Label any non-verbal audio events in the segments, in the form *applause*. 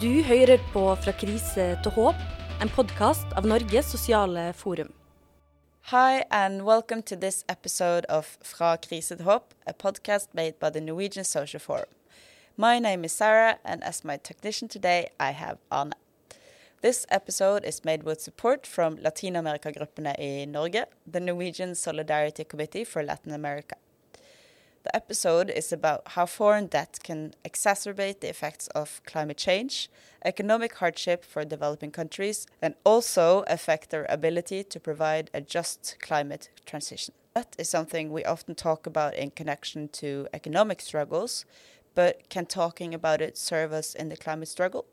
Du hører på Fra krise til håp, en podkast av Norges sosiale forum. Hi, and welcome to this episode of Fra krise til håp, a podcast made by the Norwegian Social Forum. My name is Sarah, and as my technician today, I have Anna. This episode is made with support from Latin America-gruppene i Norge, the Norwegian Solidarity Committee for Latin America. The episode is about how foreign debt can exacerbate the effects of climate change, economic hardship for developing countries, and also affect their ability to provide a just climate transition. That is something we often talk about in connection to economic struggles, but can talking about it serve us in the climate struggle?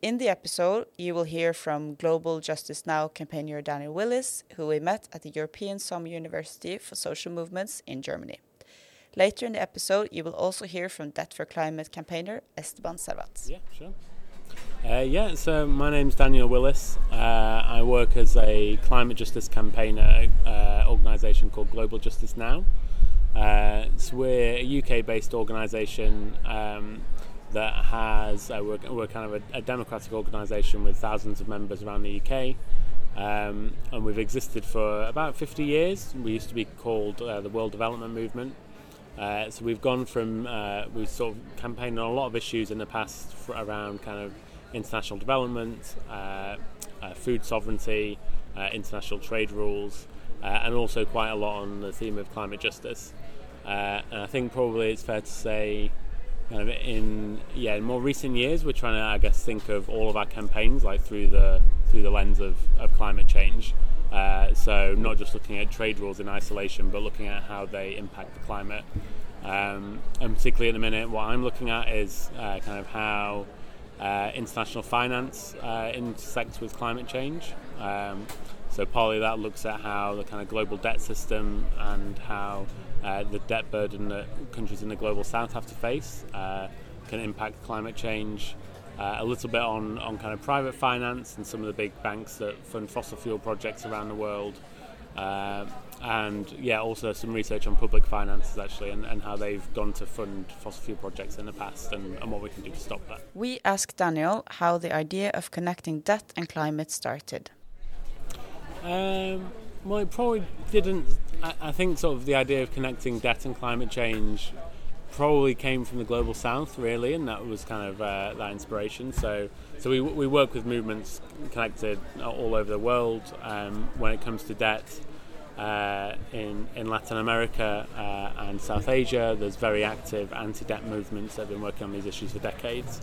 In the episode, you will hear from Global Justice Now campaigner Daniel Willis, who we met at the European Summer University for Social Movements in Germany. Later in the episode, you will also hear from Debt for Climate campaigner Esteban Servat. Yeah, sure. Uh, yeah, so my name's Daniel Willis. Uh, I work as a climate justice campaigner uh, organisation called Global Justice Now. Uh, so we're a UK-based organisation um, that has uh, we're, we're, kind of a, a, democratic organisation with thousands of members around the UK. Um, and we've existed for about 50 years. We used to be called uh, the World Development Movement. Uh, so we've gone from uh, we've sort of campaigned on a lot of issues in the past around kind of international development, uh, uh food sovereignty, uh, international trade rules, uh, and also quite a lot on the theme of climate justice. and I think probably it's fair to say, kind of in yeah in more recent years, we're trying to I guess think of all of our campaigns like through the through the lens of, of climate change. Uh, so not just looking at trade rules in isolation, but looking at how they impact the climate. Um, and particularly at the minute, what I'm looking at is uh, kind of how uh, international finance uh, intersects with climate change. Um, so partly that looks at how the kind of global debt system and how uh, the debt burden that countries in the global south have to face uh, can impact climate change uh, a little bit on, on kind of private finance and some of the big banks that fund fossil fuel projects around the world. Uh, and yeah, also some research on public finances actually and, and how they've gone to fund fossil fuel projects in the past and, and what we can do to stop that. We asked Daniel how the idea of connecting debt and climate started. Um, well, it probably didn't. I, I think sort of the idea of connecting debt and climate change probably came from the global south really and that was kind of uh, that inspiration. So so we, we work with movements connected all over the world um, when it comes to debt uh, in, in Latin America uh, and South Asia. There's very active anti-debt movements that have been working on these issues for decades.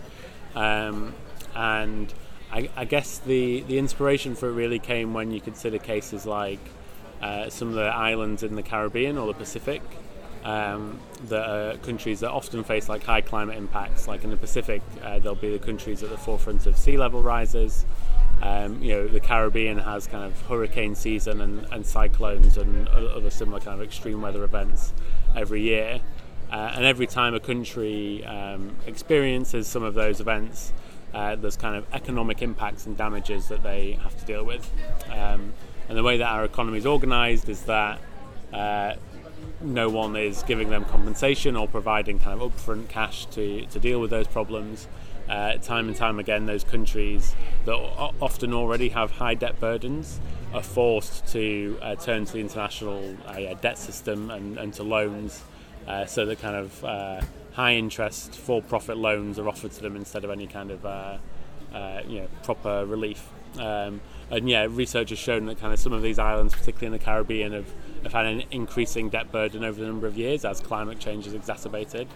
Um, and I, I, guess the, the inspiration for it really came when you consider cases like uh, some of the islands in the Caribbean or the Pacific um, that are countries that often face like high climate impacts. Like in the Pacific, uh, there'll be the countries at the forefront of sea level rises. Um, you know, the Caribbean has kind of hurricane season and, and cyclones and other similar kind of extreme weather events every year. Uh, and every time a country um, experiences some of those events, uh, there's kind of economic impacts and damages that they have to deal with. Um, and the way that our economy is organised is that uh, no one is giving them compensation or providing kind of upfront cash to, to deal with those problems. Uh, time and time again, those countries that often already have high debt burdens are forced to uh, turn to the international uh, debt system and, and to loans uh, so that kind of uh, high interest for profit loans are offered to them instead of any kind of uh, you know proper relief. Um, and yeah, research has shown that kind of some of these islands, particularly in the Caribbean, have have had an increasing debt burden over the number of years as climate change has exacerbated.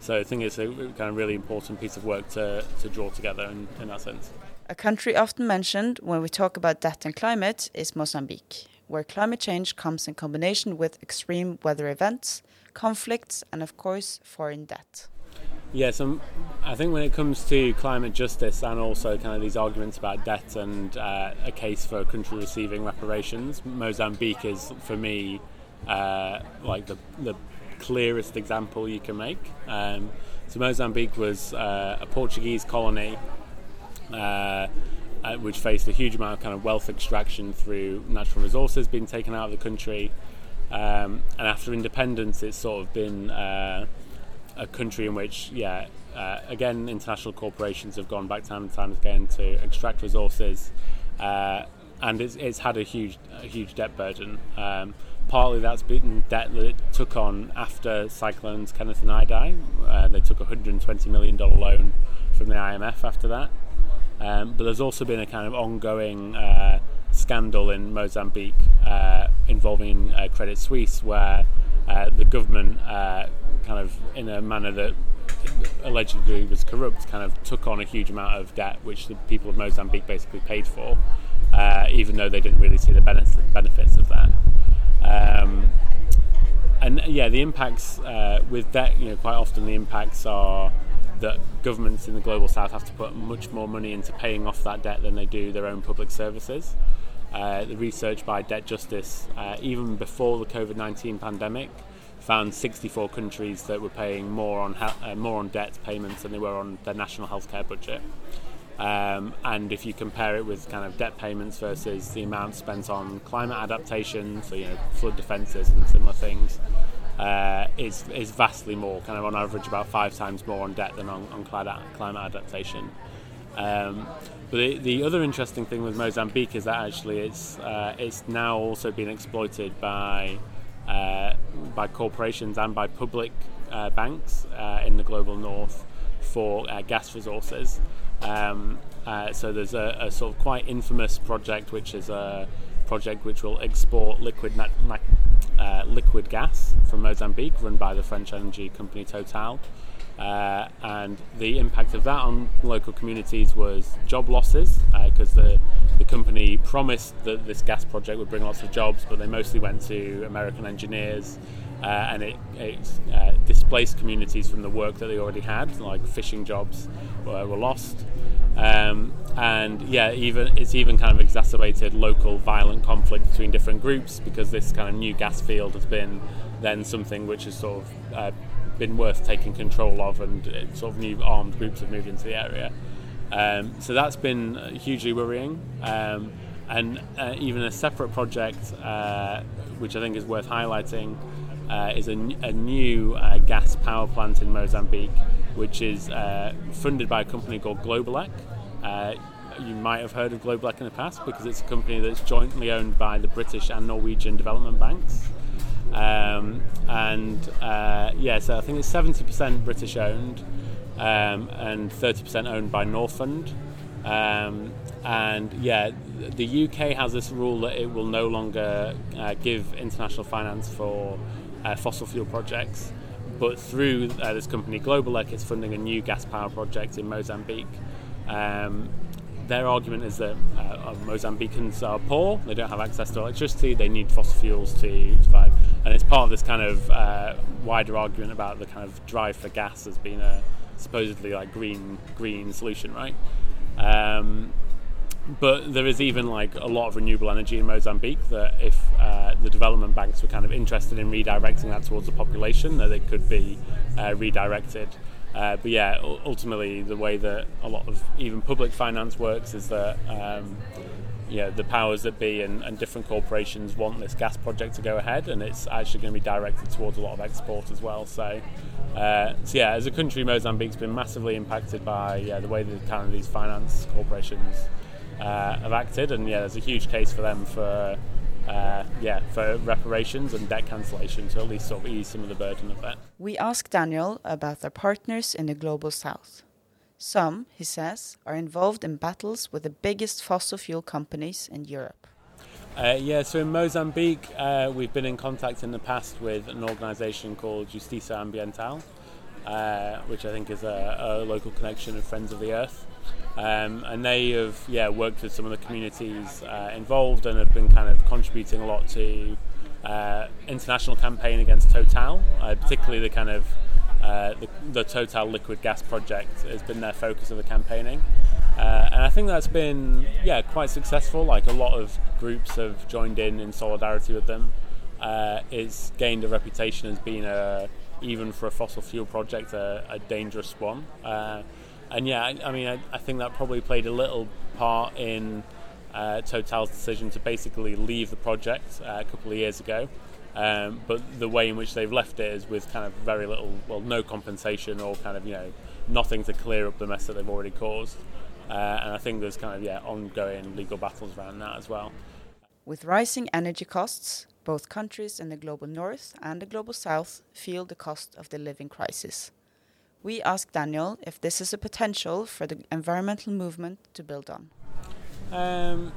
So I think it's a kind of really important piece of work to, to draw together in, in that sense. A country often mentioned when we talk about debt and climate is Mozambique, where climate change comes in combination with extreme weather events, conflicts, and of course, foreign debt. Yes, I think when it comes to climate justice and also kind of these arguments about debt and uh, a case for a country receiving reparations, Mozambique is for me uh, like the, the clearest example you can make. Um, so Mozambique was uh, a Portuguese colony. Uh, uh, which faced a huge amount of kind of wealth extraction through natural resources being taken out of the country, um, and after independence, it's sort of been uh, a country in which, yeah, uh, again, international corporations have gone back time and time again to extract resources, uh, and it's, it's had a huge, a huge debt burden. Um, partly that's been debt that it took on after cyclones Kenneth and Idai. Uh, they took a $120 million loan from the IMF after that. Um, but there's also been a kind of ongoing uh, scandal in Mozambique uh, involving uh, Credit Suisse, where uh, the government, uh, kind of in a manner that allegedly was corrupt, kind of took on a huge amount of debt, which the people of Mozambique basically paid for, uh, even though they didn't really see the benefits of that. Um, and yeah, the impacts with debt, you know, quite often the impacts are that governments in the global south have to put much more money into paying off that debt than they do their own public services. Uh, the research by Debt Justice, uh, even before the COVID 19 pandemic, found 64 countries that were paying more on uh, more on debt payments than they were on their national healthcare budget. Um, and if you compare it with kind of debt payments versus the amount spent on climate adaptation, so you know flood defences and similar things, uh, is is vastly more, kind of on average about five times more on debt than on, on climate, adaptation. Um, but the, the, other interesting thing with Mozambique is that actually it's uh, it's now also been exploited by by corporations and by public uh, banks uh, in the global north for uh, gas resources. Um, uh, so there's a, a, sort of quite infamous project, which is a project which will export liquid liquid gas from Mozambique, run by the French energy company Total. Uh, and the impact of that on local communities was job losses because uh, the, the company promised that this gas project would bring lots of jobs, but they mostly went to American engineers. Uh, and it, it uh, displaced communities from the work that they already had, like fishing jobs were, were lost. Um, and yeah, even it's even kind of exacerbated local violent conflict between different groups because this kind of new gas field has been then something which has sort of uh, been worth taking control of, and uh, sort of new armed groups have moved into the area. Um, so that's been uh, hugely worrying. Um, and uh, even a separate project, uh, which I think is worth highlighting, uh, is a, a new uh, gas power plant in Mozambique, which is funded by a company called Globeleq. you might have heard of Globeleq in the past because it's a company that's jointly owned by the British and Norwegian development banks. Um, and uh, yeah, so I think it's 70% British owned um, and 30% owned by Norfund. Um, and yeah, the UK has this rule that it will no longer uh, give international finance for uh, fossil fuel projects. But through uh, this company Globeleq, it's funding a new gas power project in Mozambique. Um, their argument is that uh, Mozambicans are poor, they don't have access to electricity, they need fossil fuels to survive and it's part of this kind of uh, wider argument about the kind of drive for gas as being a supposedly like green green solution, right? Um, but there is even like a lot of renewable energy in Mozambique that if uh, the development banks were kind of interested in redirecting that towards the population, that it could be uh, redirected. Uh, but yeah, ultimately the way that a lot of even public finance works is that um, know, the powers that be and, and, different corporations want this gas project to go ahead, and it's actually going to be directed towards a lot of export as well. So, uh, so yeah, as a country, Mozambique's been massively impacted by yeah, the way that kind of these finance corporations uh, have acted, and yeah, there's a huge case for them for uh, yeah for reparations and debt cancellation to at least sort of ease some of the burden of that. We asked Daniel about their partners in the global south. Some, he says, are involved in battles with the biggest fossil fuel companies in Europe. Uh, yeah, so in Mozambique, uh, we've been in contact in the past with an organisation called Justiça Ambiental, uh, which I think is a, a, local connection of Friends of the Earth. Um, and they have yeah worked with some of the communities uh, involved and have been kind of contributing a lot to uh, international campaign against Total, uh, particularly the kind of uh, the, the, Total liquid gas project has been their focus of the campaigning. Uh, and I think that's been, yeah, quite successful. Like a lot of groups have joined in in solidarity with them. Uh, it's gained a reputation as being a, even for a fossil fuel project, a, a dangerous one. And yeah, I, I mean, I, I, think that probably played a little part in uh, Total's decision to basically leave the project uh, a couple of years ago. Um, but the way in which they've left it is with kind of very little, well, no compensation or kind of you know nothing to clear up the mess that they've already caused. Uh, and I think there's kind of yeah ongoing legal battles around that as well. With rising energy costs, both countries in the global north and the global south feel the cost of the living crisis. We asked Daniel if this is a potential for the environmental movement to build on. Um,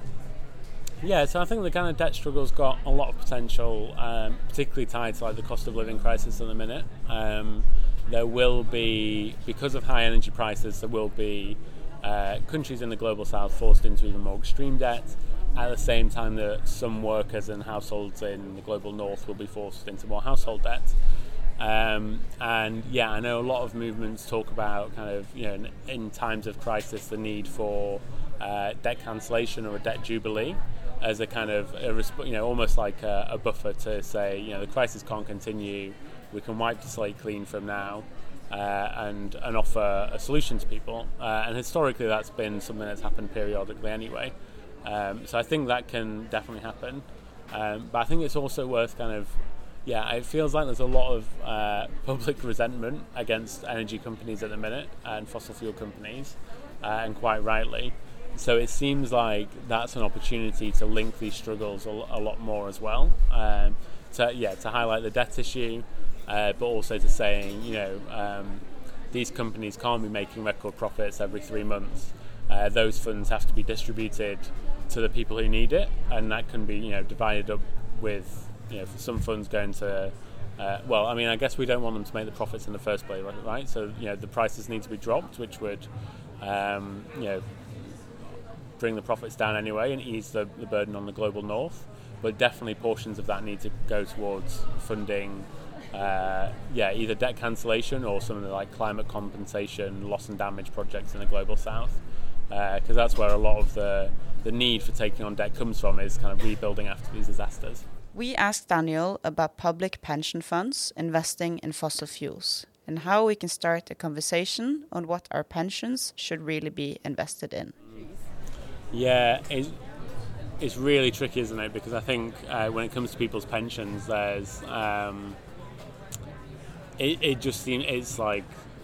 yeah, so I think the kind of debt struggle's got a lot of potential, um, particularly tied to like the cost of living crisis at the minute. Um, there will be, because of high energy prices, there will be uh, countries in the global south forced into even more extreme debt. At the same time, that some workers and households in the global north will be forced into more household debt. Um, and yeah, I know a lot of movements talk about kind of you know in, in times of crisis the need for uh, debt cancellation or a debt jubilee as a kind of a, you know almost like a, a, buffer to say you know the crisis can't continue. We can wipe the slate clean from now. Uh, and and offer a solution to people, uh, and historically that's been something that's happened periodically anyway. Um, so I think that can definitely happen. Um, but I think it's also worth kind of, yeah, it feels like there's a lot of uh, public resentment against energy companies at the minute and fossil fuel companies, uh, and quite rightly. So it seems like that's an opportunity to link these struggles a, a lot more as well. Um, to yeah, to highlight the debt issue, uh, but also to saying you know um, these companies can't be making record profits every three months. Uh, those funds have to be distributed to the people who need it, and that can be you know divided up with you know some funds going to. Uh, well, I mean, I guess we don't want them to make the profits in the first place, right? So you know the prices need to be dropped, which would um, you know bring the profits down anyway and ease the, the burden on the global north. But definitely portions of that need to go towards funding uh, yeah, either debt cancellation or some of the like climate compensation, loss and damage projects in the global south, because uh, that's where a lot of the the need for taking on debt comes from is kind of rebuilding after these disasters. We asked Daniel about public pension funds investing in fossil fuels and how we can start a conversation on what our pensions should really be invested in. Yeah, it's, it's really tricky, isn't it? Because I think uh, when it comes to people's pensions, there's um, it, it just seems it's like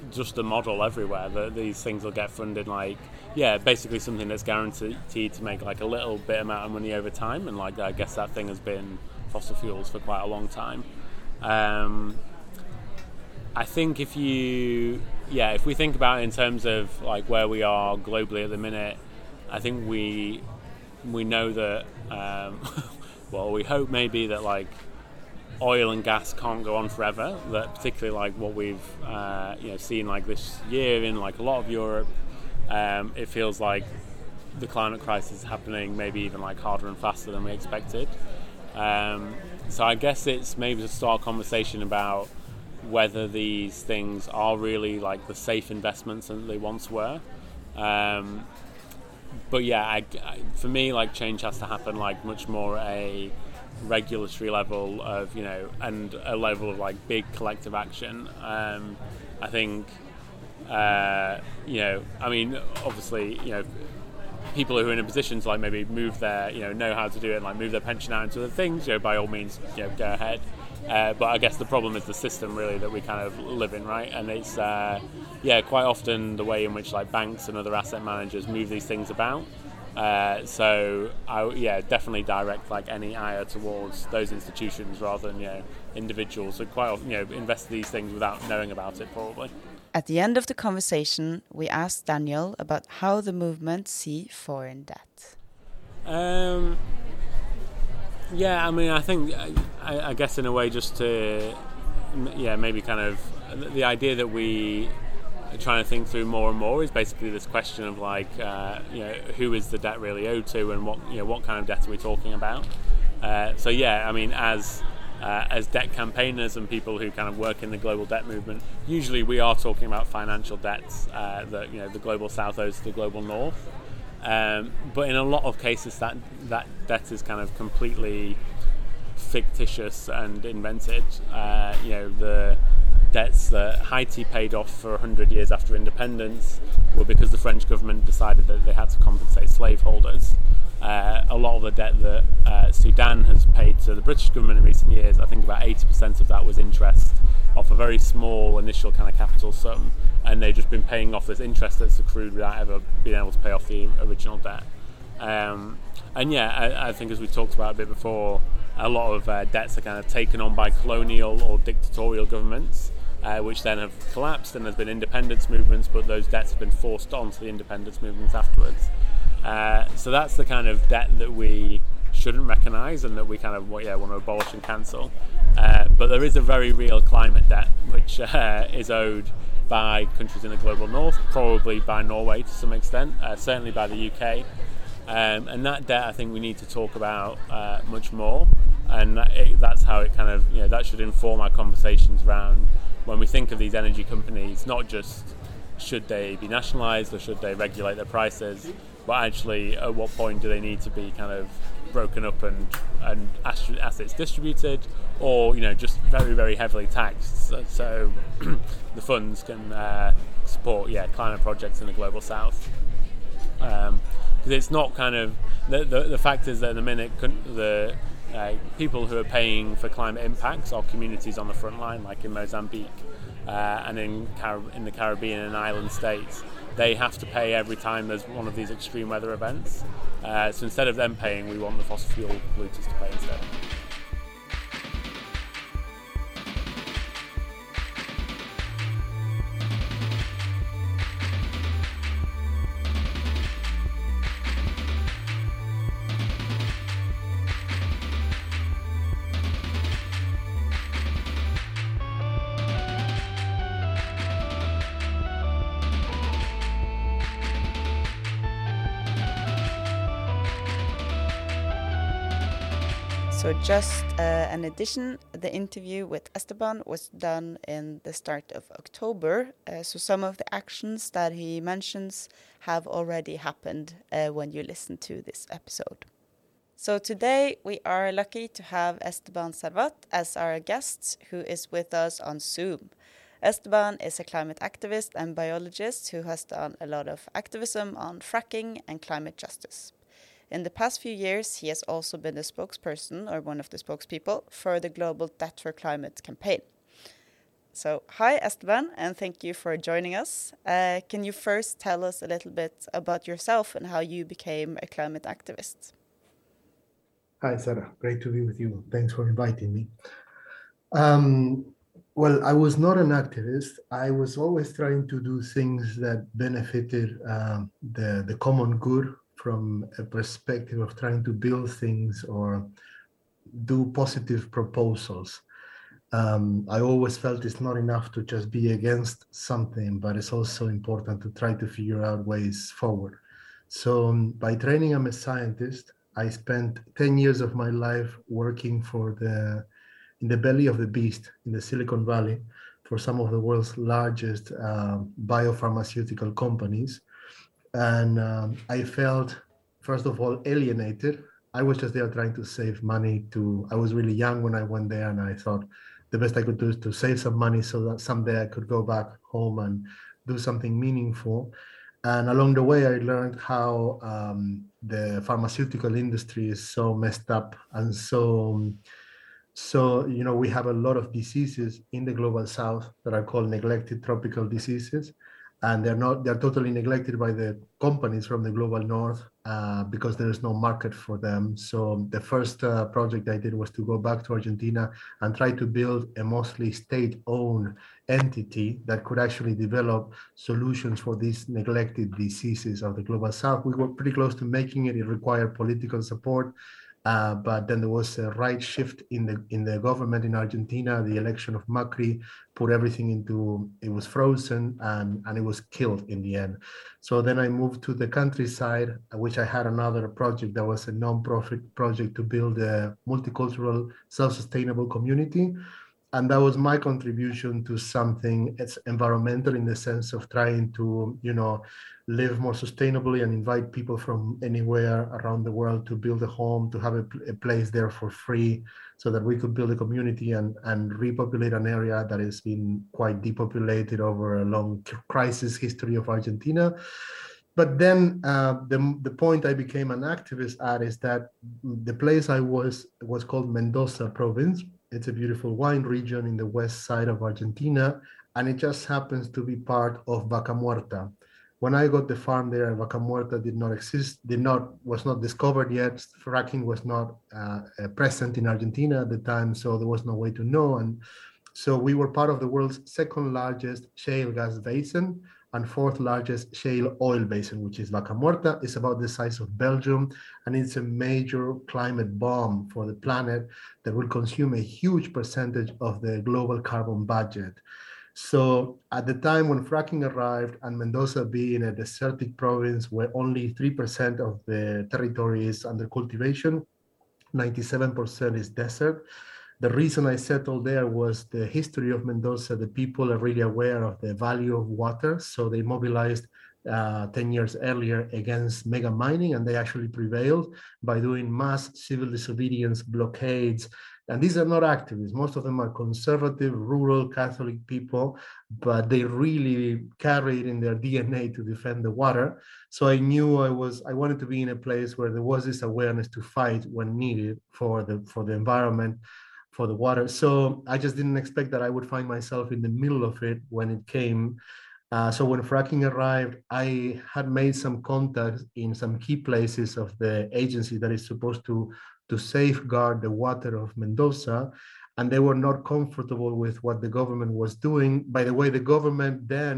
just a model everywhere that these things will get funded like yeah, basically something that's guaranteed to make like a little bit amount of money over time, and like I guess that thing has been fossil fuels for quite a long time. Um, I think if you, yeah, if we think about it in terms of like where we are globally at the minute, I think we we know that, um, *laughs* well, we hope maybe that like oil and gas can't go on forever. That particularly like what we've uh, you know seen like this year in like a lot of Europe um, it feels like the climate crisis is happening maybe even like harder and faster than we expected. Um, so I guess it's maybe to start a conversation about whether these things are really like the safe investments that they once were. Um, but yeah, I, I, for me, like change has to happen like much more a regulatory level of you know and a level of like big collective action. Um, I think uh, you know, I mean, obviously, you know, people who are in a position to like maybe move their, you know, know how to do it and like move their pension out into other things, you know, by all means, you know, go ahead. Uh, but I guess the problem is the system really that we kind of live in, right? And it's uh, yeah, quite often the way in which like banks and other asset managers move these things about. Uh, so I yeah definitely direct like any ire towards those institutions rather than you know individuals. So quite often you know invest these things without knowing about it probably. At the end of the conversation, we asked Daniel about how the movement see foreign debt. Um, yeah, I mean, I think, I, I, guess in a way, just to, yeah, maybe kind of the idea that we are trying to think through more and more is basically this question of like, uh, you know, who is the debt really owed to, and what, you know, what kind of debt are we talking about? Uh, so yeah, I mean, as uh, as debt campaigners and people who kind of work in the global debt movement, usually we are talking about financial debts uh, that you know the global south owes to the global north. Um, but in a lot of cases, that that debt is kind of completely fictitious and invented. Uh, you know, the debts that Haiti paid off for 100 years after independence were because the French government decided that they had to compensate slaveholders. Uh, a lot of the debt that uh, Sudan has paid to the British government in recent years, I think about 80% of that was interest off a very small initial kind of capital sum, and they've just been paying off this interest that's accrued without ever being able to pay off the original debt. Um, and yeah, I, I, think as we talked about a bit before, a lot of uh, debts are kind of taken on by colonial or dictatorial governments, uh, which then have collapsed, and there's been independence movements, but those debts have been forced onto the independence movements afterwards. Uh, so that's the kind of debt that we shouldn't recognise and that we kind of yeah, want to abolish and cancel. Uh, but there is a very real climate debt which *laughs* uh, is owed by countries in the global north, probably by Norway to some extent, uh, certainly by the UK. Um, and that debt, I think we need to talk about uh, much more, and that, it, that's how it kind of you know that should inform our conversations around when we think of these energy companies, not just should they be nationalised or should they regulate their prices, but actually at what point do they need to be kind of broken up and and assets distributed, or you know just very very heavily taxed, so, so *clears throat* the funds can uh, support yeah climate projects in the global south. Um, because it's not kind of the, the, the fact is that at the minute the uh, people who are paying for climate impacts are communities on the front line, like in Mozambique uh, and in Car- in the Caribbean and island states. They have to pay every time there's one of these extreme weather events. Uh, so instead of them paying, we want the fossil fuel polluters to pay instead. So, just uh, an addition, the interview with Esteban was done in the start of October. Uh, so, some of the actions that he mentions have already happened uh, when you listen to this episode. So, today we are lucky to have Esteban Servat as our guest, who is with us on Zoom. Esteban is a climate activist and biologist who has done a lot of activism on fracking and climate justice. In the past few years, he has also been the spokesperson or one of the spokespeople for the Global Debt for Climate campaign. So, hi Esteban, and thank you for joining us. Uh, can you first tell us a little bit about yourself and how you became a climate activist? Hi, Sarah. Great to be with you. Thanks for inviting me. Um, well, I was not an activist. I was always trying to do things that benefited um, the the common good from a perspective of trying to build things or do positive proposals. Um, I always felt it's not enough to just be against something, but it's also important to try to figure out ways forward. So, um, by training, I'm a scientist. I spent 10 years of my life working for the in the belly of the beast in the Silicon Valley for some of the world's largest uh, biopharmaceutical companies and um, I felt first of all alienated. I was just there trying to save money. To I was really young when I went there, and I thought the best I could do is to save some money so that someday I could go back home and do something meaningful. And along the way, I learned how um, the pharmaceutical industry is so messed up and so so you know we have a lot of diseases in the global south that are called neglected tropical diseases and they're not they're totally neglected by the companies from the global north uh, because there is no market for them. So the first uh, project i did was to go back to argentina and try to build a mostly state-owned entity that could actually develop solutions for these neglected diseases of the global south. We were pretty close to making it. It required political support uh, but then there was a right shift in the in the government in Argentina. The election of Macri put everything into it was frozen and and it was killed in the end. So then I moved to the countryside, which I had another project that was a non-profit project to build a multicultural, self-sustainable community. And that was my contribution to something it's environmental in the sense of trying to you know live more sustainably and invite people from anywhere around the world to build a home to have a, a place there for free so that we could build a community and, and repopulate an area that has been quite depopulated over a long crisis history of argentina but then uh, the, the point I became an activist at is that the place I was was called Mendoza province. It's a beautiful wine region in the west side of Argentina, and it just happens to be part of Vaca Muerta. When I got the farm there, Vaca Muerta did not exist, did not was not discovered yet. Fracking was not uh, uh, present in Argentina at the time, so there was no way to know. And so we were part of the world's second largest shale gas basin and fourth largest shale oil basin, which is Vaca Muerta. It's about the size of Belgium, and it's a major climate bomb for the planet that will consume a huge percentage of the global carbon budget. So at the time when fracking arrived and Mendoza being a desertic province where only 3% of the territory is under cultivation, 97% is desert, the reason I settled there was the history of Mendoza. The people are really aware of the value of water, so they mobilized uh, 10 years earlier against mega mining, and they actually prevailed by doing mass civil disobedience blockades. And these are not activists. Most of them are conservative, rural Catholic people, but they really carry it in their DNA to defend the water. So I knew I was I wanted to be in a place where there was this awareness to fight when needed for the for the environment for the water. So I just didn't expect that I would find myself in the middle of it when it came. Uh, so when fracking arrived, I had made some contacts in some key places of the agency that is supposed to to safeguard the water of Mendoza, and they were not comfortable with what the government was doing. By the way, the government then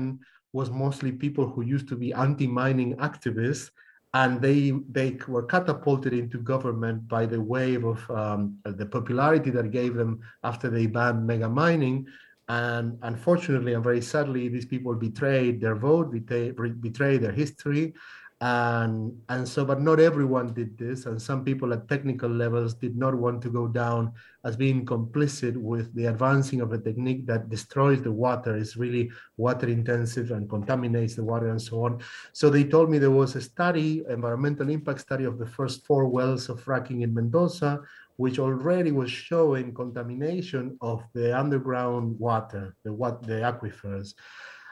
was mostly people who used to be anti-mining activists and they they were catapulted into government by the wave of um, the popularity that gave them after they banned mega mining. And unfortunately and very sadly these people betrayed their vote betrayed, betrayed their history and and so but not everyone did this and some people at technical levels did not want to go down as being complicit with the advancing of a technique that destroys the water is really water intensive and contaminates the water and so on. So they told me there was a study environmental impact study of the first four wells of fracking in mendoza which already was showing contamination of the underground water the what the aquifers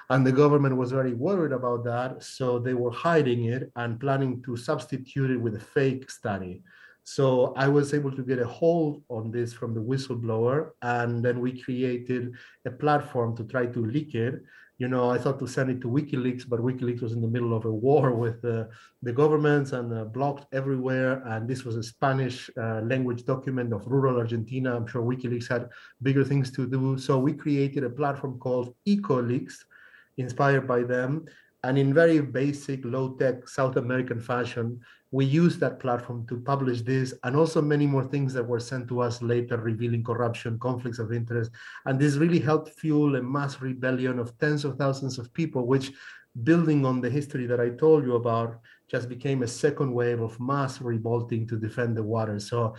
and the government was very worried about that. So they were hiding it and planning to substitute it with a fake study. So I was able to get a hold on this from the whistleblower. And then we created a platform to try to leak it. You know, I thought to send it to WikiLeaks, but WikiLeaks was in the middle of a war *laughs* with uh, the governments and uh, blocked everywhere. And this was a Spanish uh, language document of rural Argentina. I'm sure WikiLeaks had bigger things to do. So we created a platform called EcoLeaks, inspired by them. And in very basic, low tech South American fashion, we used that platform to publish this and also many more things that were sent to us later, revealing corruption, conflicts of interest. And this really helped fuel a mass rebellion of tens of thousands of people, which, building on the history that I told you about, just became a second wave of mass revolting to defend the water. So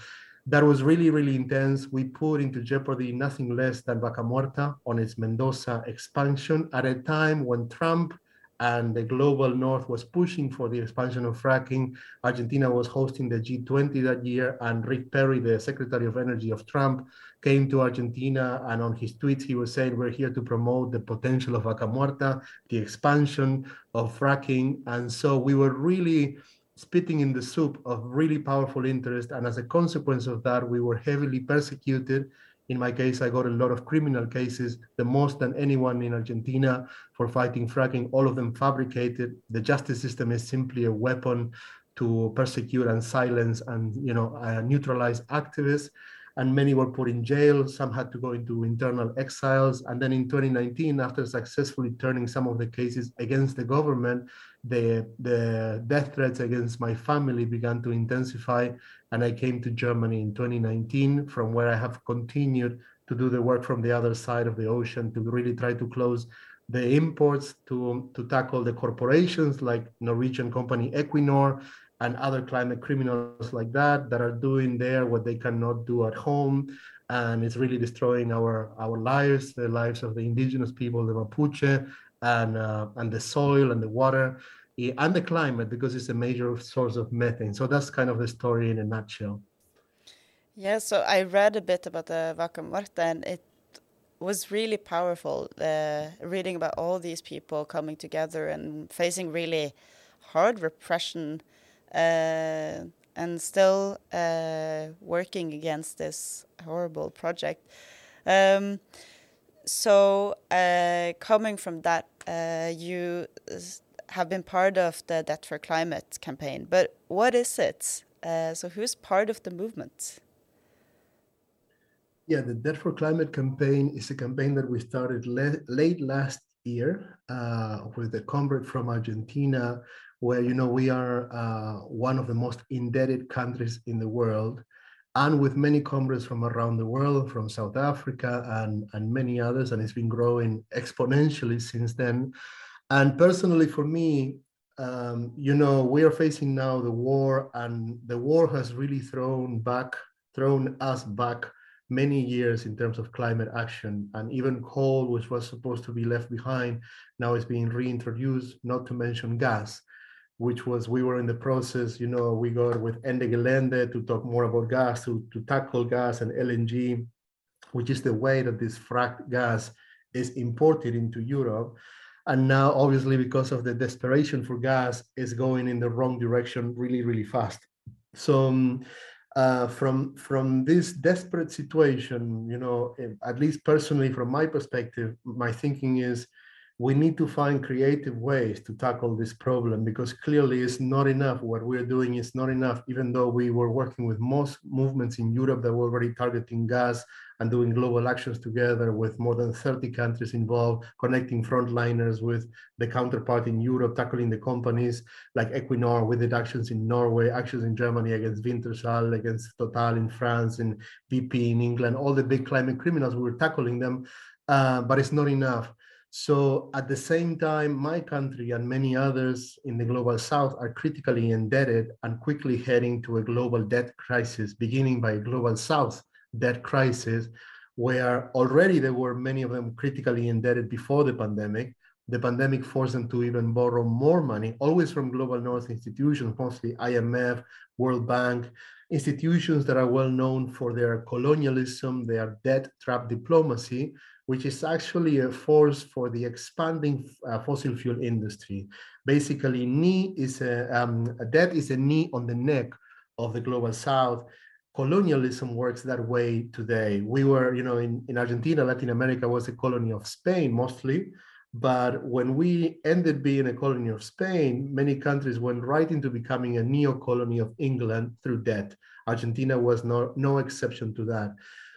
that was really, really intense. We put into jeopardy nothing less than Vaca Muerta on its Mendoza expansion at a time when Trump and the global north was pushing for the expansion of fracking. Argentina was hosting the G20 that year, and Rick Perry, the Secretary of Energy of Trump, came to Argentina. And on his tweets, he was saying, We're here to promote the potential of Vaca Muerta, the expansion of fracking. And so we were really spitting in the soup of really powerful interest. And as a consequence of that, we were heavily persecuted. In my case, I got a lot of criminal cases, the most than anyone in Argentina for fighting fracking, all of them fabricated. The justice system is simply a weapon to persecute and silence and you know uh, neutralize activists and many were put in jail. Some had to go into internal exiles. And then in 2019, after successfully turning some of the cases against the government, the, the death threats against my family began to intensify. And I came to Germany in 2019, from where I have continued to do the work from the other side of the ocean to really try to close the imports to, to tackle the corporations like Norwegian company Equinor and other climate criminals like that that are doing there what they cannot do at home and it's really destroying our our lives, the lives of the indigenous people, the Mapuche, and uh, and the soil and the water eh, and the climate because it's a major source of methane. So that's kind of the story in a nutshell. Yeah, so I read a bit about the Vaca Muerta and it was really powerful uh, reading about all these people coming together and facing really hard repression and still uh, working against this horrible project. Um, so, uh, coming from that, uh, you have been part of the Debt for Climate campaign, but what is it? Uh, so, who's part of the movement? Yeah, the Debt for Climate campaign is a campaign that we started late last year uh, with a comrade from Argentina, where you know we are uh, one of the most indebted countries in the world, and with many comrades from around the world, from South Africa and and many others, and it's been growing exponentially since then. And personally, for me, um, you know, we are facing now the war, and the war has really thrown back, thrown us back many years in terms of climate action and even coal which was supposed to be left behind now is being reintroduced not to mention gas which was we were in the process you know we got with Ende Gelände to talk more about gas to, to tackle gas and LNG which is the way that this fracked gas is imported into Europe. And now obviously because of the desperation for gas is going in the wrong direction really really fast. So um, uh, from from this desperate situation, you know, at least personally from my perspective, my thinking is we need to find creative ways to tackle this problem because clearly it's not enough. What we're doing is not enough, even though we were working with most movements in Europe that were already targeting gas and doing global actions together with more than 30 countries involved, connecting frontliners with the counterpart in Europe, tackling the companies like Equinor with the actions in Norway, actions in Germany against Wintershall, against Total in France, and BP in England, all the big climate criminals, we were tackling them, uh, but it's not enough. So at the same time, my country and many others in the global south are critically indebted and quickly heading to a global debt crisis, beginning by global south debt crisis, where already there were many of them critically indebted before the pandemic. The pandemic forced them to even borrow more money, always from global north institutions, mostly IMF, World Bank, institutions that are well known for their colonialism, their debt trap diplomacy, which is actually a force for the expanding uh, fossil fuel industry. Basically, knee is a, um, a debt is a knee on the neck of the global south. Colonialism works that way today. We were, you know, in, in Argentina, Latin America was a colony of Spain mostly. But when we ended being a colony of Spain, many countries went right into becoming a neo colony of England through debt. Argentina was no, no exception to that.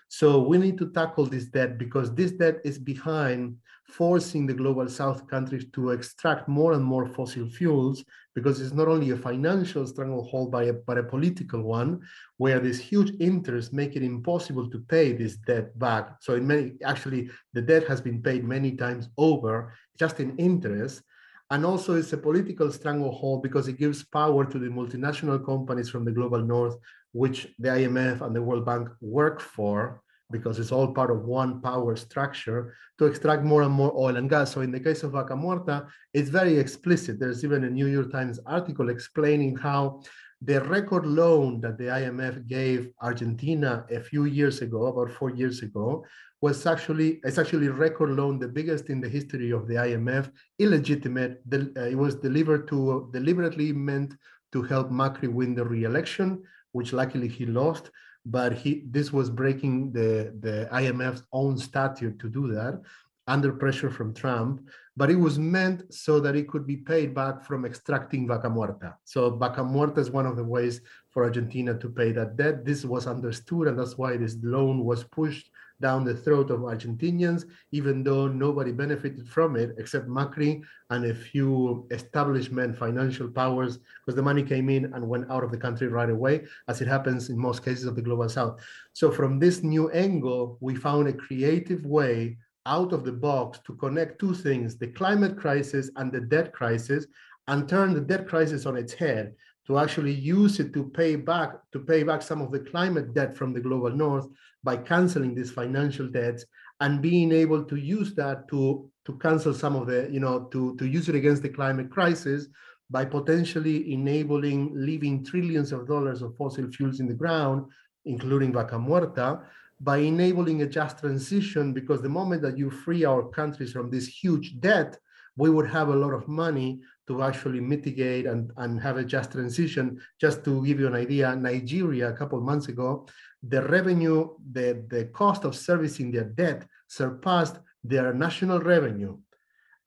So we need to tackle this debt because this debt is behind forcing the global south countries to extract more and more fossil fuels because it's not only a financial stranglehold by a, but a political one where this huge interest make it impossible to pay this debt back. So in many actually the debt has been paid many times over just in interest. And also it's a political stranglehold because it gives power to the multinational companies from the global north which the IMF and the World Bank work for because it's all part of one power structure to extract more and more oil and gas. So in the case of Vaca Muerta, it's very explicit. There's even a New York Times article explaining how the record loan that the IMF gave Argentina a few years ago, about four years ago, was actually it's actually record loan, the biggest in the history of the IMF, illegitimate. It was delivered to deliberately meant to help Macri win the re-election, which luckily he lost. But he this was breaking the, the IMF's own statute to do that under pressure from Trump, but it was meant so that it could be paid back from extracting Vaca Muerta. So Vaca Muerta is one of the ways for Argentina to pay that debt. This was understood, and that's why this loan was pushed down the throat of Argentinians, even though nobody benefited from it except Macri and a few establishment financial powers, because the money came in and went out of the country right away, as it happens in most cases of the global south. So, from this new angle, we found a creative way out of the box to connect two things the climate crisis and the debt crisis and turn the debt crisis on its head to actually use it to pay back to pay back some of the climate debt from the global north by canceling these financial debts and being able to use that to to cancel some of the you know to to use it against the climate crisis by potentially enabling leaving trillions of dollars of fossil fuels in the ground including vaca muerta by enabling a just transition. Because the moment that you free our countries from this huge debt we would have a lot of money to actually mitigate and, and have a just transition. Just to give you an idea, Nigeria a couple of months ago, the revenue, the, the cost of servicing their debt surpassed their national revenue.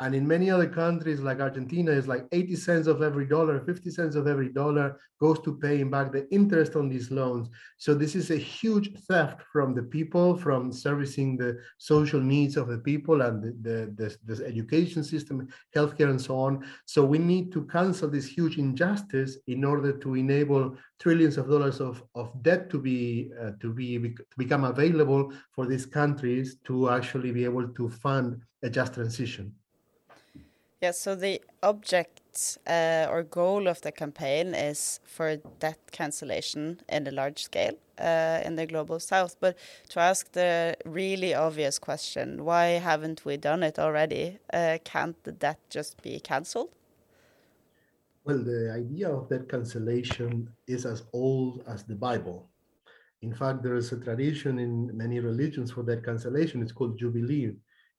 And in many other countries like Argentina, it's like 80 cents of every dollar, 50 cents of every dollar goes to paying back the interest on these loans. So this is a huge theft from the people, from servicing the social needs of the people and the, the, the, the education system, healthcare, and so on. So we need to cancel this huge injustice in order to enable trillions of dollars of, of debt to be uh, to be to become available for these countries to actually be able to fund a just transition. Yeah, so the object uh, or goal of the campaign is for debt cancellation in a large scale uh, in the global south. But to ask the really obvious question, why haven't we done it already? Uh, can't the debt just be cancelled? Well, the idea of debt cancellation is as old as the Bible. In fact, there is a tradition in many religions for debt cancellation. It's called Jubilee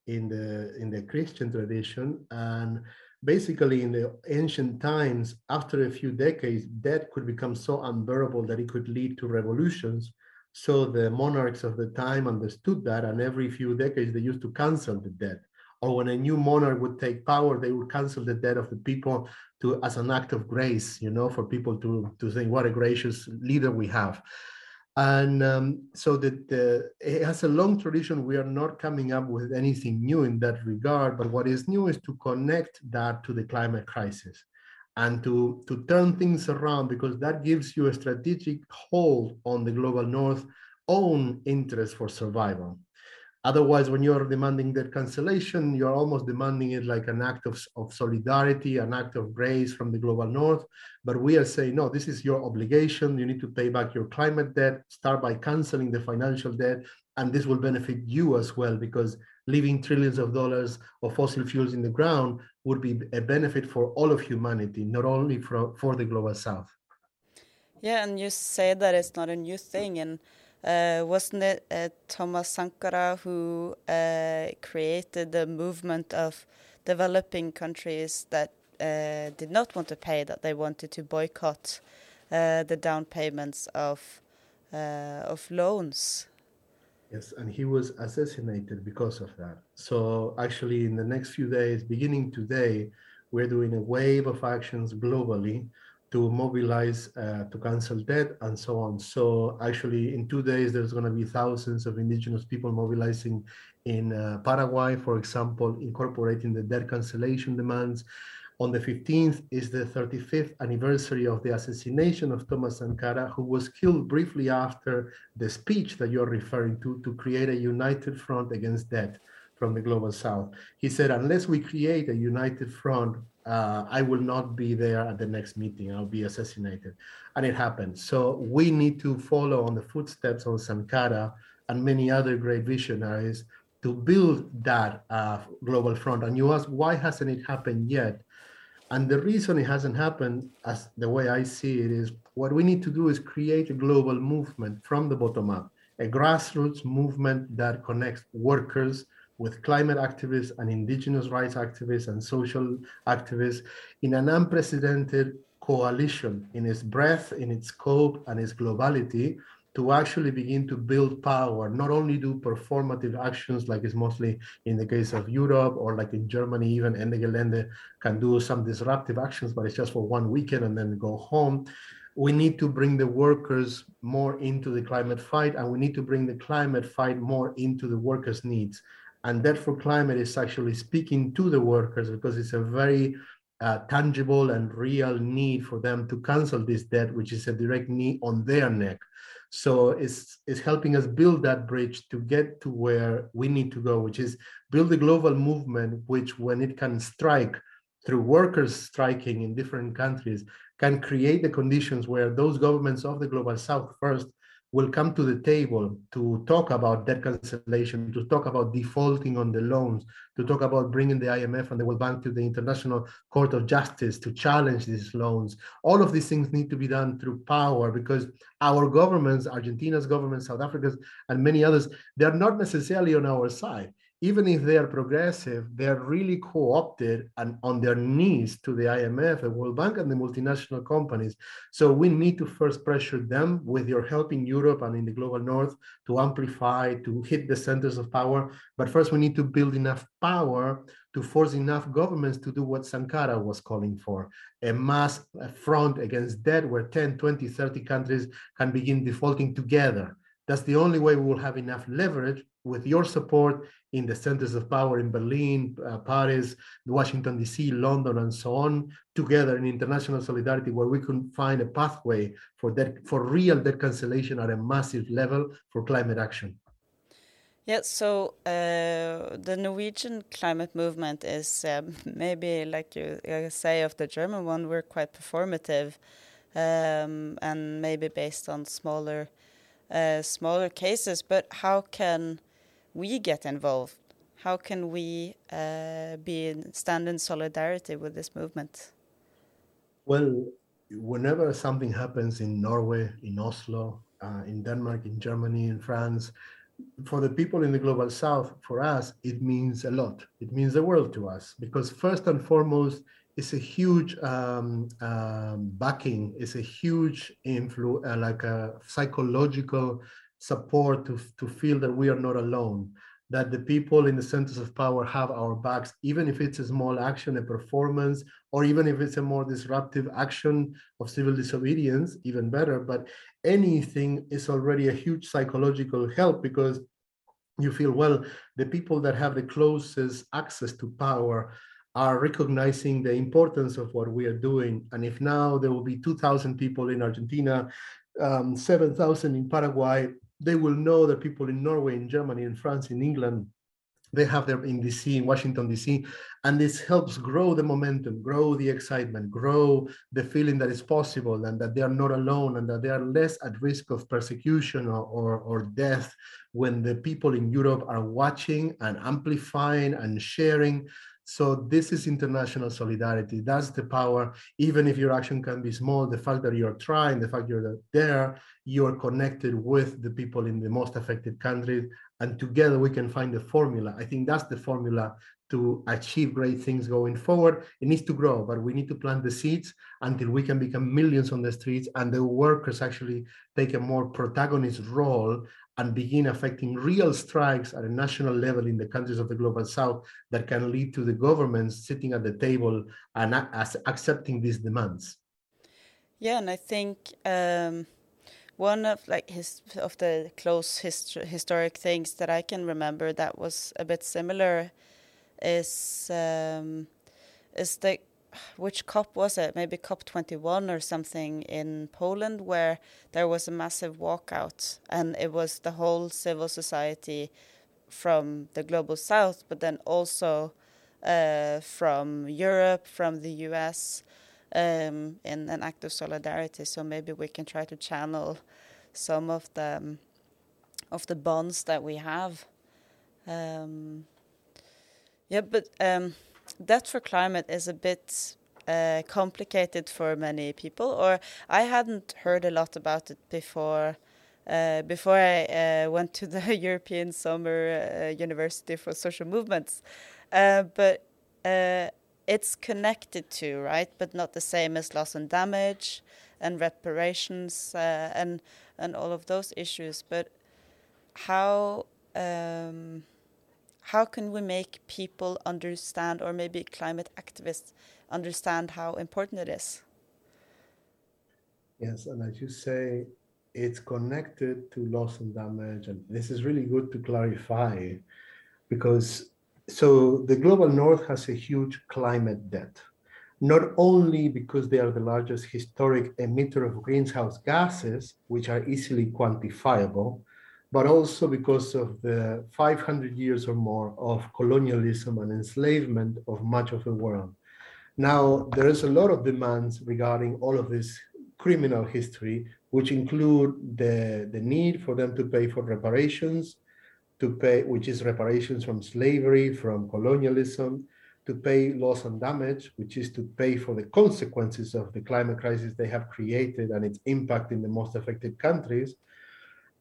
in the in the Christian tradition. And basically in the ancient times, after a few decades, debt could become so unbearable that it could lead to revolutions. So the monarchs of the time understood that, and every few decades they used to cancel the debt. Or when a new monarch would take power, they would cancel the debt of the people to as an act of grace, you know, for people to to think what a gracious leader we have. And um, so that uh, it has a long tradition. We are not coming up with anything new in that regard, but what is new is to connect that to the climate crisis and to, to turn things around because that gives you a strategic hold on the global north own interest for survival. Otherwise, when you're demanding that cancellation, you're almost demanding it like an act of, of solidarity, an act of grace from the global north. But we are saying, no, this is your obligation. You need to pay back your climate debt, start by canceling the financial debt. And this will benefit you as well, because leaving trillions of dollars of fossil fuels in the ground would be a benefit for all of humanity, not only for, for the global south. Yeah, and you say that it's not a new thing. And uh, wasn't it uh, Thomas Sankara who uh, created the movement of developing countries that did not want to pay, that they wanted to boycott the down payments of of loans? Yes, and he was assassinated because of that. So actually, in the next few days, beginning today, we're doing a wave of actions globally to mobilize uh, to cancel debt and so on. So actually, in two days, there's going to be thousands of indigenous people mobilizing in uh, Paraguay, for example, incorporating the debt cancellation demands. On the 15th is the 35th anniversary of the assassination of Thomas Sankara, who was killed briefly after the speech that you're referring to, to create a united front against debt from the global south. He said, unless we create a united front uh, I will not be there at the next meeting. I'll be assassinated. And it happened. So we need to follow on the footsteps of Sankara and many other great visionaries to build that uh, global front. And you ask, why hasn't it happened yet? And the reason it hasn't happened, as the way I see it, is what we need to do is create a global movement from the bottom up, a grassroots movement that connects workers, with climate activists and indigenous rights activists and social activists in an unprecedented coalition in its breadth, in its scope, and its globality to actually begin to build power, not only do performative actions like is mostly in the case of Europe or like in Germany, even Ende Gelände can do some disruptive actions, but it's just for one weekend and then go home. We need to bring the workers more into the climate fight, and we need to bring the climate fight more into the workers' needs and Debt for Climate is actually speaking to the workers because it's a very uh, tangible and real need for them to cancel this debt, which is a direct knee on their neck. So it's, it's helping us build that bridge to get to where we need to go, which is build a global movement, which when it can strike through workers striking in different countries, can create the conditions where those governments of the global south first will come to the table to talk about debt cancellation, to talk about defaulting on the loans, to talk about bringing the IMF and the World Bank to the International Court of Justice to challenge these loans. All of these things need to be done through power because our governments, Argentina's government, South Africa's, and many others, they're not necessarily on our side even if they are progressive, they're really co-opted and on their knees to the IMF, the World Bank, and the multinational companies. So we need to first pressure them with your help in Europe and in the global north to amplify, to hit the centers of power. But first, we need to build enough power to force enough governments to do what Sankara was calling for, a mass front against debt where 10, 20, 30 countries can begin defaulting together. That's the only way we will have enough leverage with your support in the centers of power in Berlin, uh, Paris, Washington, D.C., London, and so on, together in international solidarity, where we can find a pathway for that for real debt cancellation at a massive level for climate action. Yeah, so uh, the Norwegian climate movement is um, *laughs* maybe like you say of the German one, we're quite performative um, and maybe based on smaller uh, smaller cases. But how can we get involved? How can we uh, be in, stand in solidarity with this movement? Well, whenever something happens in Norway, in Oslo, uh, in Denmark, in Germany, in France, for the people in the global south, for us, it means a lot. It means the world to us because, first and foremost, it's a huge um, um, backing, it's a huge influence, uh, like a psychological support to, to feel that we are not alone, that the people in the centers of power have our backs, even if it's a small action, a performance, or even if it's a more disruptive action of civil disobedience, even better. But anything is already a huge psychological help because you feel, well, the people that have the closest access to power are recognizing the importance of what we are doing. And if now there will be 2,000 people in Argentina, um, 7,000 in Paraguay, they will know that people in Norway, in Germany, in France, in England, they have them in DC, in Washington, DC. And this helps grow the momentum, grow the excitement, grow the feeling that it's possible and that they are not alone and that they are less at risk of persecution or, or, or death when the people in Europe are watching and amplifying and sharing so this is international solidarity. That's the power. Even if your action can be small, the fact that you're trying, the fact you're there, you're connected with the people in the most affected countries, and together we can find the formula. I think that's the formula to achieve great things going forward. It needs to grow, but we need to plant the seeds until we can become millions on the streets and the workers actually take a more protagonist role and begin affecting real strikes at a national level in the countries of the global south that can lead to the governments sitting at the table and accepting these demands. Yeah and i think um, one of like his of the close hist historic things that i can remember that was a bit similar is um, is the which COP was it? Maybe COP 21 or something in Poland, where there was a massive walkout, and it was the whole civil society from the global south, but then also uh, from Europe, from the US, um, in an act of solidarity. So maybe we can try to channel some of the um, of the bonds that we have. Um, yeah, but debt for climate is a bit uh, complicated for many people, or I hadn't heard a lot about it before. Uh, before I uh, went to the *laughs* European Summer uh, University for Social Movements, uh, but uh, it's connected to right, but not the same as loss and damage and reparations and and all of those issues. But how um, how can we make people understand, or maybe climate activists understand how important it is? Yes, and as you say, it's connected to loss and damage. And this is really good to clarify because so the global north has a huge climate debt, not only because they are the largest historic emitter of greenhouse gases, which are easily quantifiable, but also because of the 500 years or more of colonialism and enslavement of much of the world. Now, there is a lot of demands regarding all of this criminal history, which include the, the need for them to pay for reparations, to pay, which is reparations from slavery, from colonialism, to pay loss and damage, which is to pay for the consequences of the climate crisis they have created and its impact in the most affected countries.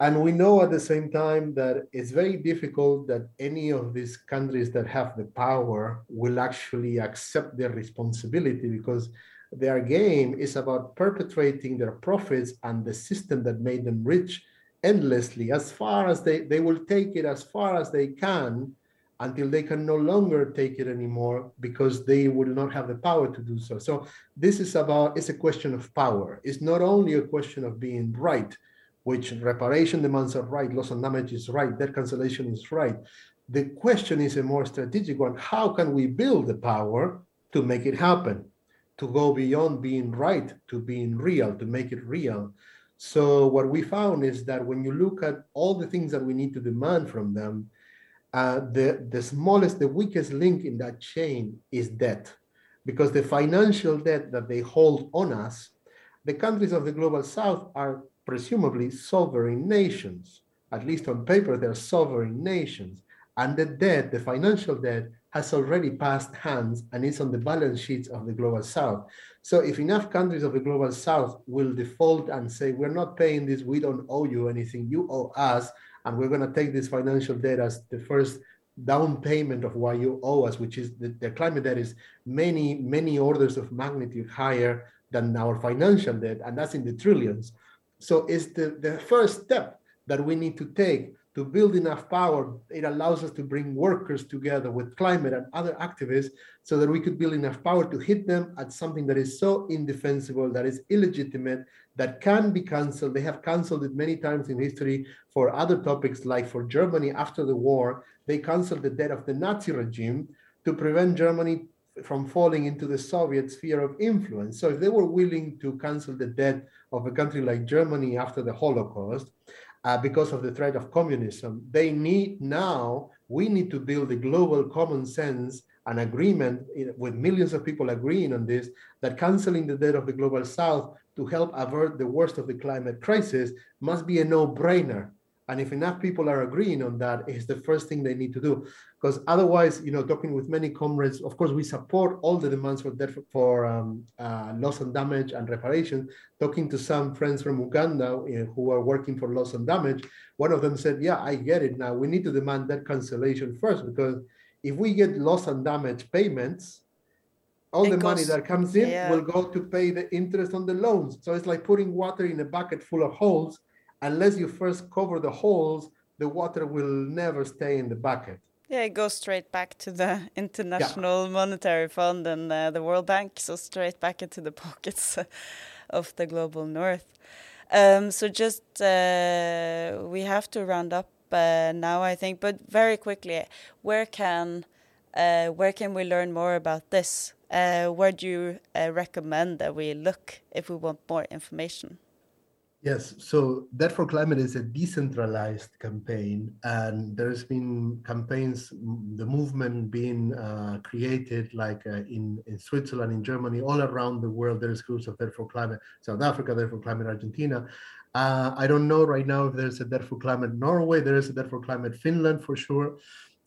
And we know at the same time that it's very difficult that any of these countries that have the power will actually accept their responsibility because their game is about perpetrating their profits and the system that made them rich endlessly as far as they, they will take it as far as they can until they can no longer take it anymore because they will not have the power to do so. So this is about, it's a question of power. It's not only a question of being right, which reparation demands are right, loss and damage is right, debt cancellation is right. The question is a more strategic one. How can we build the power to make it happen? To go beyond being right to being real, to make it real. So what we found is that when you look at all the things that we need to demand from them, uh, the, the smallest, the weakest link in that chain is debt. Because the financial debt that they hold on us, the countries of the global south are presumably sovereign nations. At least on paper, they're sovereign nations. And the debt, the financial debt, has already passed hands and is on the balance sheets of the global south. So if enough countries of the global south will default and say, we're not paying this, we don't owe you anything, you owe us, and we're going to take this financial debt as the first down payment of what you owe us, which is the, the climate debt is many, many orders of magnitude higher than our financial debt, and that's in the trillions. So it's the, the first step that we need to take to build enough power. It allows us to bring workers together with climate and other activists so that we could build enough power to hit them at something that is so indefensible, that is illegitimate, that can be canceled. They have canceled it many times in history for other topics, like for Germany after the war, they canceled the debt of the Nazi regime to prevent Germany from falling into the Soviet sphere of influence. So if they were willing to cancel the debt of a country like Germany after the Holocaust, uh, because of the threat of communism, they need now, we need to build a global common sense an agreement with millions of people agreeing on this that canceling the debt of the global south to help avert the worst of the climate crisis must be a no-brainer and if enough people are agreeing on that, it's the first thing they need to do. Because otherwise, you know, talking with many comrades, of course, we support all the demands for debt for um, uh, loss and damage and reparation. Talking to some friends from Uganda uh, who are working for loss and damage, one of them said, "Yeah, I get it. Now we need to demand that cancellation first because if we get loss and damage payments." All it the money that comes in yeah. will go to pay the interest on the loans. So it's like putting water in a bucket full of holes unless you first cover the holes, the water will never stay in the bucket. Yeah, it goes straight back to the *laughs* International yeah. Monetary Fund and uh, the World Bank, so straight back into the *laughs* pockets of the global north. Um, so just uh, we have to round up uh, now, I think, but very quickly, where can uh, where can we learn more about this? Uh, where do you uh, recommend that we look if we want more information? Yes, so Debt for Climate is a decentralized campaign, and there's been campaigns, the movement being uh, created like uh, in, in Switzerland, in Germany, all around the world. There's groups of Debt for Climate, South Africa, Debt for Climate, Argentina. Uh, I don't know right now if there's a Debt for Climate Norway, there is a Debt for Climate Finland for sure.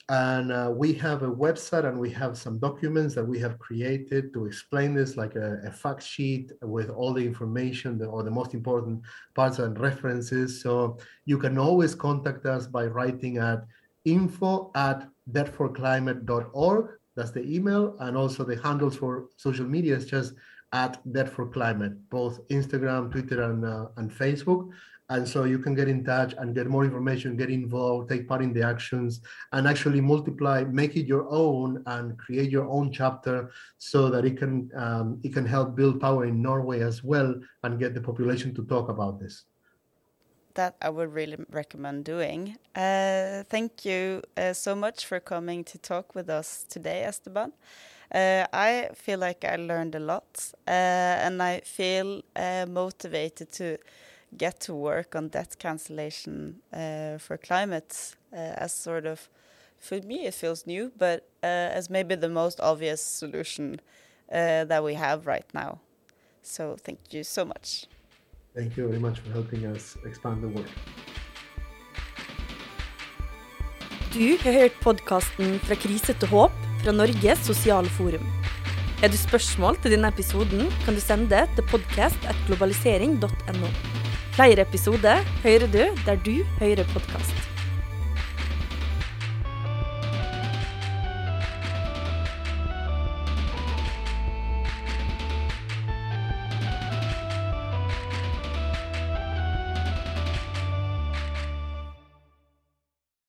And uh, we have a website and we have some documents that we have created to explain this, like a, a fact sheet with all the information or the most important parts and references. So you can always contact us by writing at info at debtforclimate.org. That's the email. And also the handles for social media is just at Debt for Climate, both Instagram, Twitter, and, uh, and Facebook. And so you can get in touch and get more information, get involved, take part in the actions, and actually multiply, make it your own, and create your own chapter so that it can um, it can help build power in Norway as well and get the population to talk about this. That I would really recommend doing. Uh, thank you uh, so much for coming to talk with us today, Esteban. Uh, I feel like I learned a lot, uh, and I feel uh, motivated to get to work on debt cancellation uh, for climate uh, as sort of, for me, it feels new, but uh, as maybe the most obvious solution uh, that we have right now. So thank you so much. Thank you very much for helping us expand the work. Du har hørt podkasten Fra krise til håp fra Norges sosiale forum. Er du spørsmål til denne episoden, kan du sende til podkast.globalisering.no. Flere episoder hører du der du hører podkast.